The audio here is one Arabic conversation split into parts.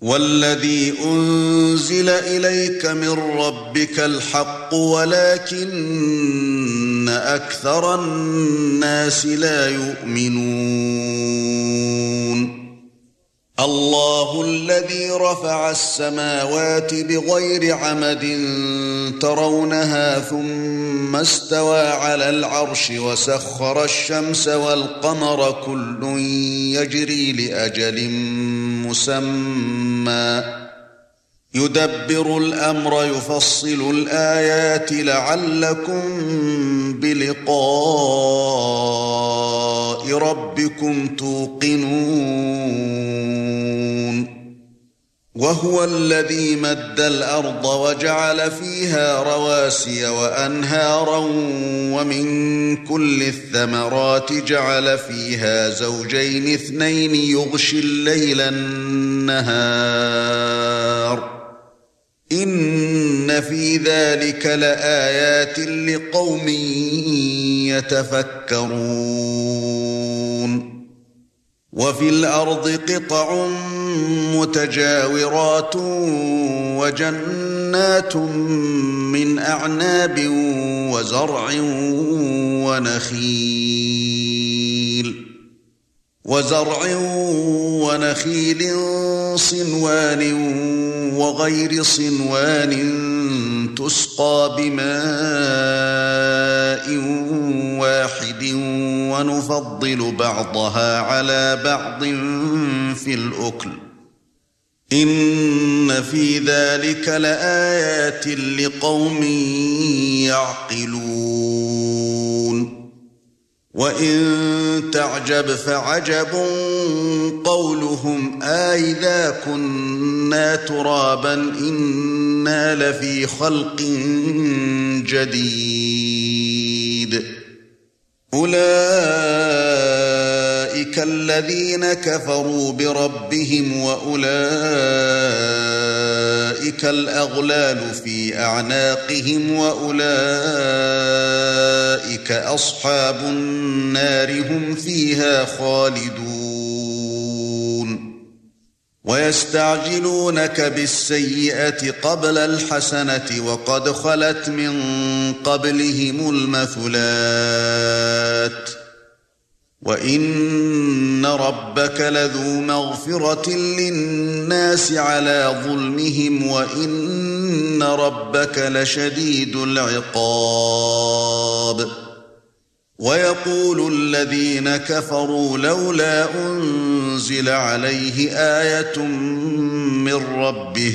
والذي أنزل إليك من ربك الحق ولكن أكثر الناس لا يؤمنون. الله الذي رفع السماوات بغير عمد ترونها ثم استوى على العرش وسخر الشمس والقمر كل يجري لأجل مسمى. يدبر الأمر يفصل الآيات لعلكم بلقاء ربكم توقنون. وهو الذي مد الأرض وجعل فيها رواسي وأنهارا ومن كل الثمرات جعل فيها زوجين اثنين يغشي الليل النهار. إن في ذلك لآيات لقوم يتفكرون. وفي الأرض قطع متجاورات وجنات من أعناب وزرع ونخيل. وزرع ونخيل صنوان وغير صنوان تسقى بماء واحد ونفضل بعضها على بعض في الأكل. إن في ذلك لآيات لقوم يعقلون. وَإِن تَعْجَبْ فَعَجَبٌ قَوْلُهُمْ أَإِذَا كُنَّا تُرَابًا إِنَّا لَفِي خَلْقٍ جَدِيدٍ. أُولَئِكَ الَّذِينَ كَفَرُوا بِرَبِّهِمْ وَأُولَئِكَ الْأَغْلَالُ فِي أَعْنَاقِهِمْ وَأُولَئِكَ أَصْحَابُ النَّارِ هُمْ فِيهَا خَالِدُونَ. وَيَسْتَعْجِلُونَكَ بِالسَّيِّئَةِ قَبْلَ الْحَسَنَةِ وَقَدْ خَلَتْ مِن قَبْلِهِمُ الْمَثُلَاتُ. وَإِنَّ رَبَّكَ لَذُو مَغْفِرَةٍ لِلنَّاسِ عَلَى ظُلْمِهِمْ وَإِنَّ رَبَّكَ لَشَدِيدُ الْعِقَابِ وَيَقُولُ الَّذِينَ كَفَرُوا لَوْلَا أُنْزِلَ عَلَيْهِ آيَةٌ مِّن رَّبِّهِ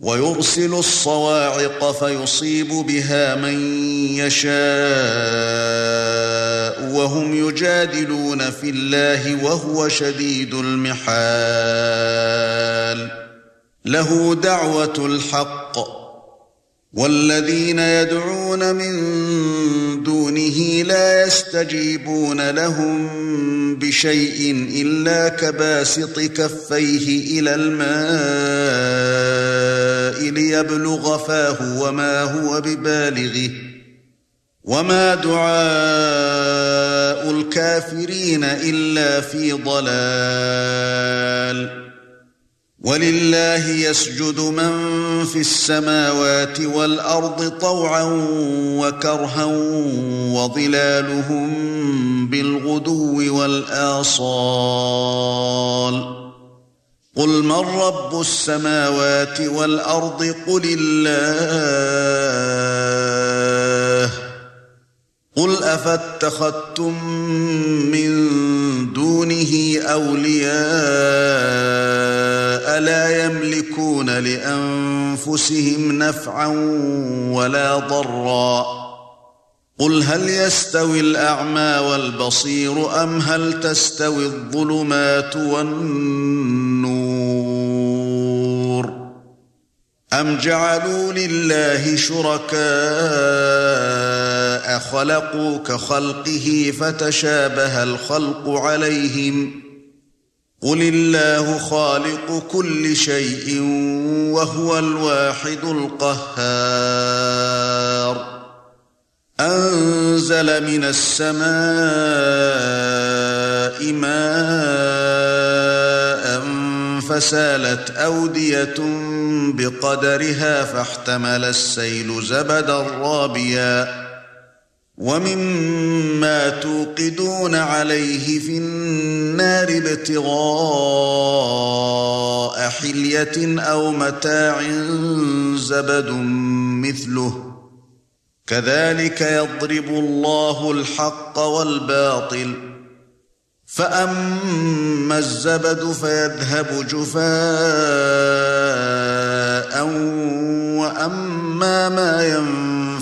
ويرسل الصواعق فيصيب بها من يشاء وهم يجادلون في الله وهو شديد المحال. له دعوة الحق. والذين يدعون من دونه لا يستجيبون لهم بشيء إلا كباسط كفيه إلى الماء ليبلغ فاه وما هو ببالغه. وما دعاء الكافرين إلا في ضلال. ولله يسجد من في السماوات والأرض طوعا وكرها وظلالهم بالغدو والآصال. قل من رب السماوات والأرض؟ قل الله. قل أفاتخذتم من دونه أولياء؟ لا يملكون لأنفسهم نفعا ولا ضرا. قل هل يستوي الأعمى والبصير أم هل تستوي الظلمات والنور؟ أم جعلوا لله شركاء خلقوا كخلقه فتشابه الخلق عليهم قل الله خالق كل شيء وهو الواحد القهار. أنزل من السماء ماء فسالت أودية بقدرها فاحتمل السيل زبدا رابيا. وَمِمَّا تُوقِدُونَ عَلَيْهِ فِي النَّارِ ابْتِغَاءَ حِلْيَةٍ أَوْ مَتَاعٍ زَبَدٌ مِثْلُهُ. كَذَلِكَ يَضْرِبُ اللَّهُ الْحَقَّ وَالْبَاطِلَ. فَأَمَّا الزَّبَدُ فَيَذْهَبُ جُفَاءً وَأَمَّا مَا يَنفَعُ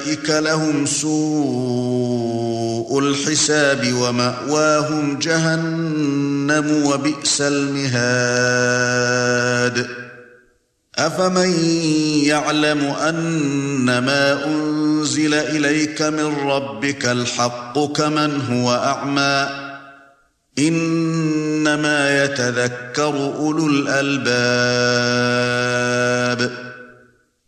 أُولَئِكَ لَهُمْ سُوءُ الْحِسَابِ وَمَأْوَاهُمْ جَهَنَّمُ وَبِئْسَ الْمِهَادُ. أَفَمَن يَعْلَمُ أَنَّمَا أُنزِلَ إِلَيْكَ مِن رَّبِّكَ الْحَقُّ كَمَنْ هُوَ أَعْمَى؟ إِنَّمَا يَتَذَكَّرُ أُولُو الْأَلْبَابِ.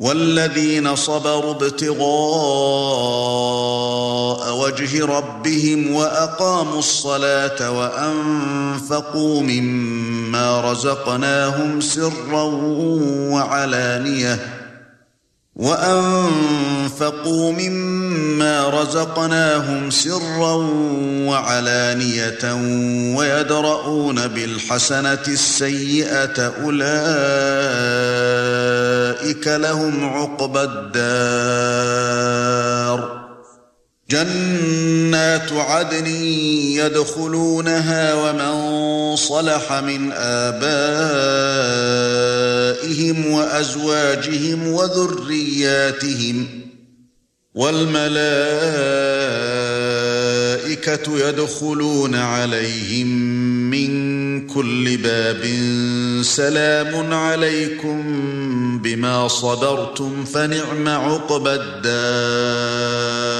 والذين صبروا ابتغاء وجه ربهم وأقاموا الصلاة وأنفقوا مما رزقناهم سرا وعلانية وَأَنفِقُوا مِمَّا رَزَقْنَاهُمْ سِرًّا وَعَلَانِيَةً وَيَدْرَؤُونَ بِالْحَسَنَةِ السَّيِّئَةَ أُولَئِكَ لَهُمْ عُقْبَى الدَّارِ. جَنَّاتُ عَدْنٍ يَدْخُلُونَهَا وَمَن صَلَحَ مِنْ آبَائِهِمْ وَأَزْوَاجِهِمْ وَذُرِّيَّاتِهِمْ والملائكة يدخلون عليهم من كل باب سلام عليكم بما صبرتم فنعم عقبى الدار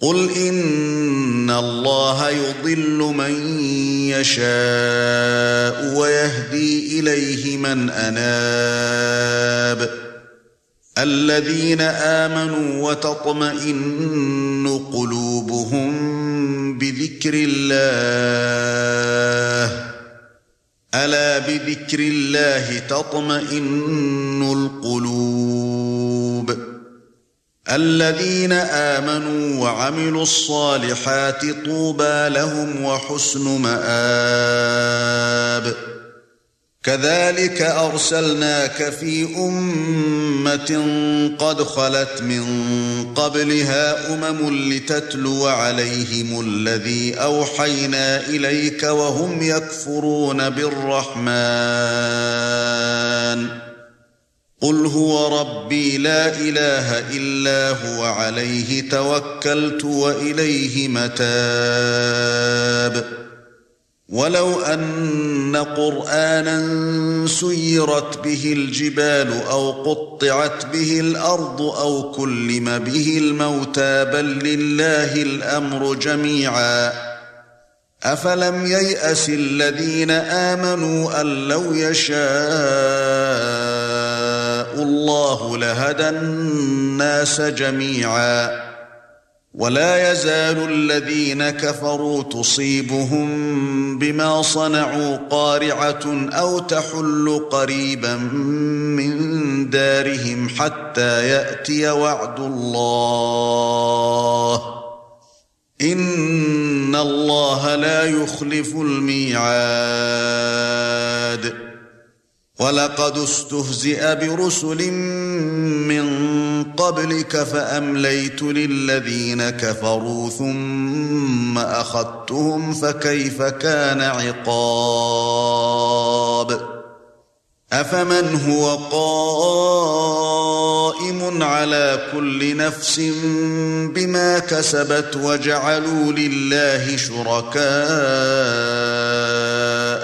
قل إن الله يضل من يشاء ويهدي إليه من أناب الذين آمنوا وتطمئن قلوبهم بذكر الله ألا بذكر الله تطمئن القلوب الذين آمنوا وعملوا الصالحات طوبى لهم وحسن مآب. كذلك أرسلناك في أمة قد خلت من قبلها أمم لتتلو عليهم الذي أوحينا إليك وهم يكفرون بالرحمن. قل هو ربي لا إله إلا هو عليه توكلت وإليه متاب. ولو أن قرآنا سيرت به الجبال أو قطعت به الأرض أو كلم به الموتى بل لله الأمر جميعا. أفلم ييأس الذين آمنوا أن لو يشاء الله لهدى الناس جميعا ولا يزال الذين كفروا تصيبهم بما صنعوا قارعة أو تحل قريبا من دارهم حتى يأتي وعد الله. إن الله لا يخلف الميعاد. وَلَقَدِ اسْتُهْزِئَ بِرُسُلٍ مِّن قَبْلِكَ فَأَمْلَيْتُ لِلَّذِينَ كَفَرُوا ثُمَّ أَخَذْتُهُمْ فَكَيْفَ كَانَ عِقَابِ؟ أَفَمَنْ هُوَ قَائِمٌ عَلَى كُلِّ نَفْسٍ بِمَا كَسَبَتْ وَجَعَلُوا لِلَّهِ شُرَكَاءَ؟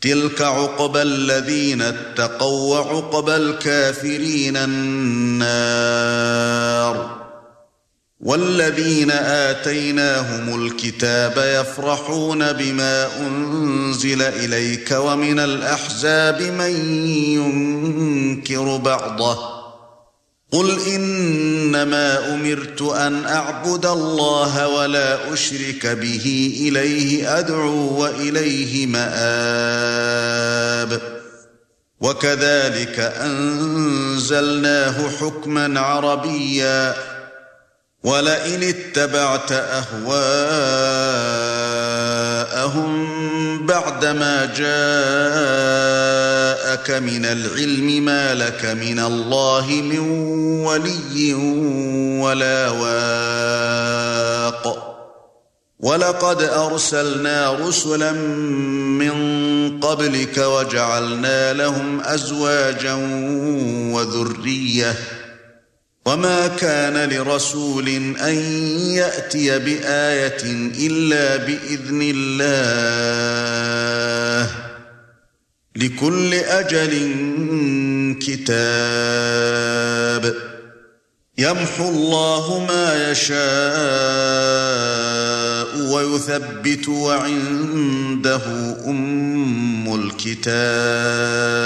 تِلْكَ عُقْبَى الَّذِينَ اتَّقَوْا وَعُقْبَى الْكَافِرِينَ النَّارُ. وَالَّذِينَ آتَيْنَاهُمُ الْكِتَابَ يَفْرَحُونَ بِمَا أُنْزِلَ إِلَيْكَ وَمِنَ الْأَحْزَابِ مَن يُنكِرُ بَعْضَهُ. قُلْ إِنَّمَا أُمِرْتُ أَنْ أَعْبُدَ اللَّهَ وَلَا أُشْرِكَ بِهِ إِلَيْهِ أَدْعُو وَإِلَيْهِ مَآبِ. وَكَذَلِكَ أَنزَلْنَاهُ حُكْمًا عَرَبِيًّا. وَلَئِنِ اتَّبَعْتَ أَهْوَاءَهُمْ بَعْدَمَا جَاءَكَ مِنَ الْعِلْمِ مَا لَكَ مِنَ اللَّهِ مِنْ وَلِيٍّ وَلَا وَاقٍ. وَلَقَدْ أَرْسَلْنَا رُسُلًا مِنْ قَبْلِكَ وَجَعَلْنَا لَهُمْ أَزْوَاجًا وَذُرِّيَّةً. وَمَا كَانَ لِرَسُولٍ أَن يَأْتِيَ بِآيَةٍ إِلَّا بِإِذْنِ اللَّهِ لِكُلِّ أَجَلٍ كِتَابٌ يَمْحُو اللَّهُ مَا يَشَاءُ وَيُثَبِّتُ وَعِندَهُ أُمُّ الْكِتَابِ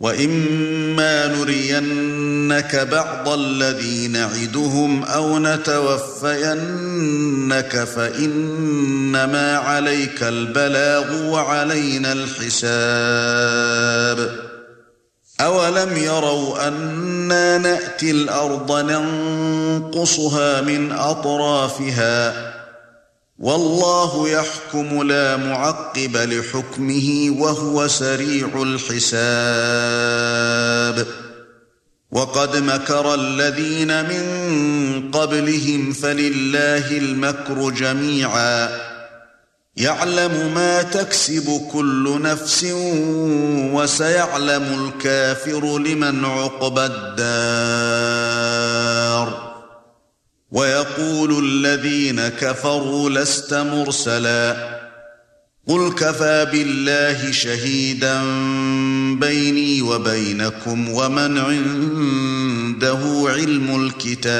وَإِمَّا نُرِيَنَّكَ بَعْضَ الَّذِي نَعِدُهُمْ أَوْ نَتَوَفَّيَنَّكَ فَإِنَّمَا عَلَيْكَ الْبَلَاغُ وَعَلَيْنَا الْحِسَابُ أَوَلَمْ يَرَوْا أَنَّا نَأْتِي الْأَرْضَ نَنقُصُهَا مِنْ أَطْرَافِهَا والله يحكم لا معقب لحكمه وهو سريع الحساب. وقد مكر الذين من قبلهم فلله المكر جميعا. يعلم ما تكسب كل نفس وسيعلم الكافر لمن عقبى الدار. وَيَقُولُ الَّذِينَ كَفَرُوا لَسْتَ مُرْسَلًا قُلْ كَفَى بِاللَّهِ شَهِيدًا بَيْنِي وَبَيْنَكُمْ وَمَنْ عِندَهُ عِلْمُ الْكِتَابِ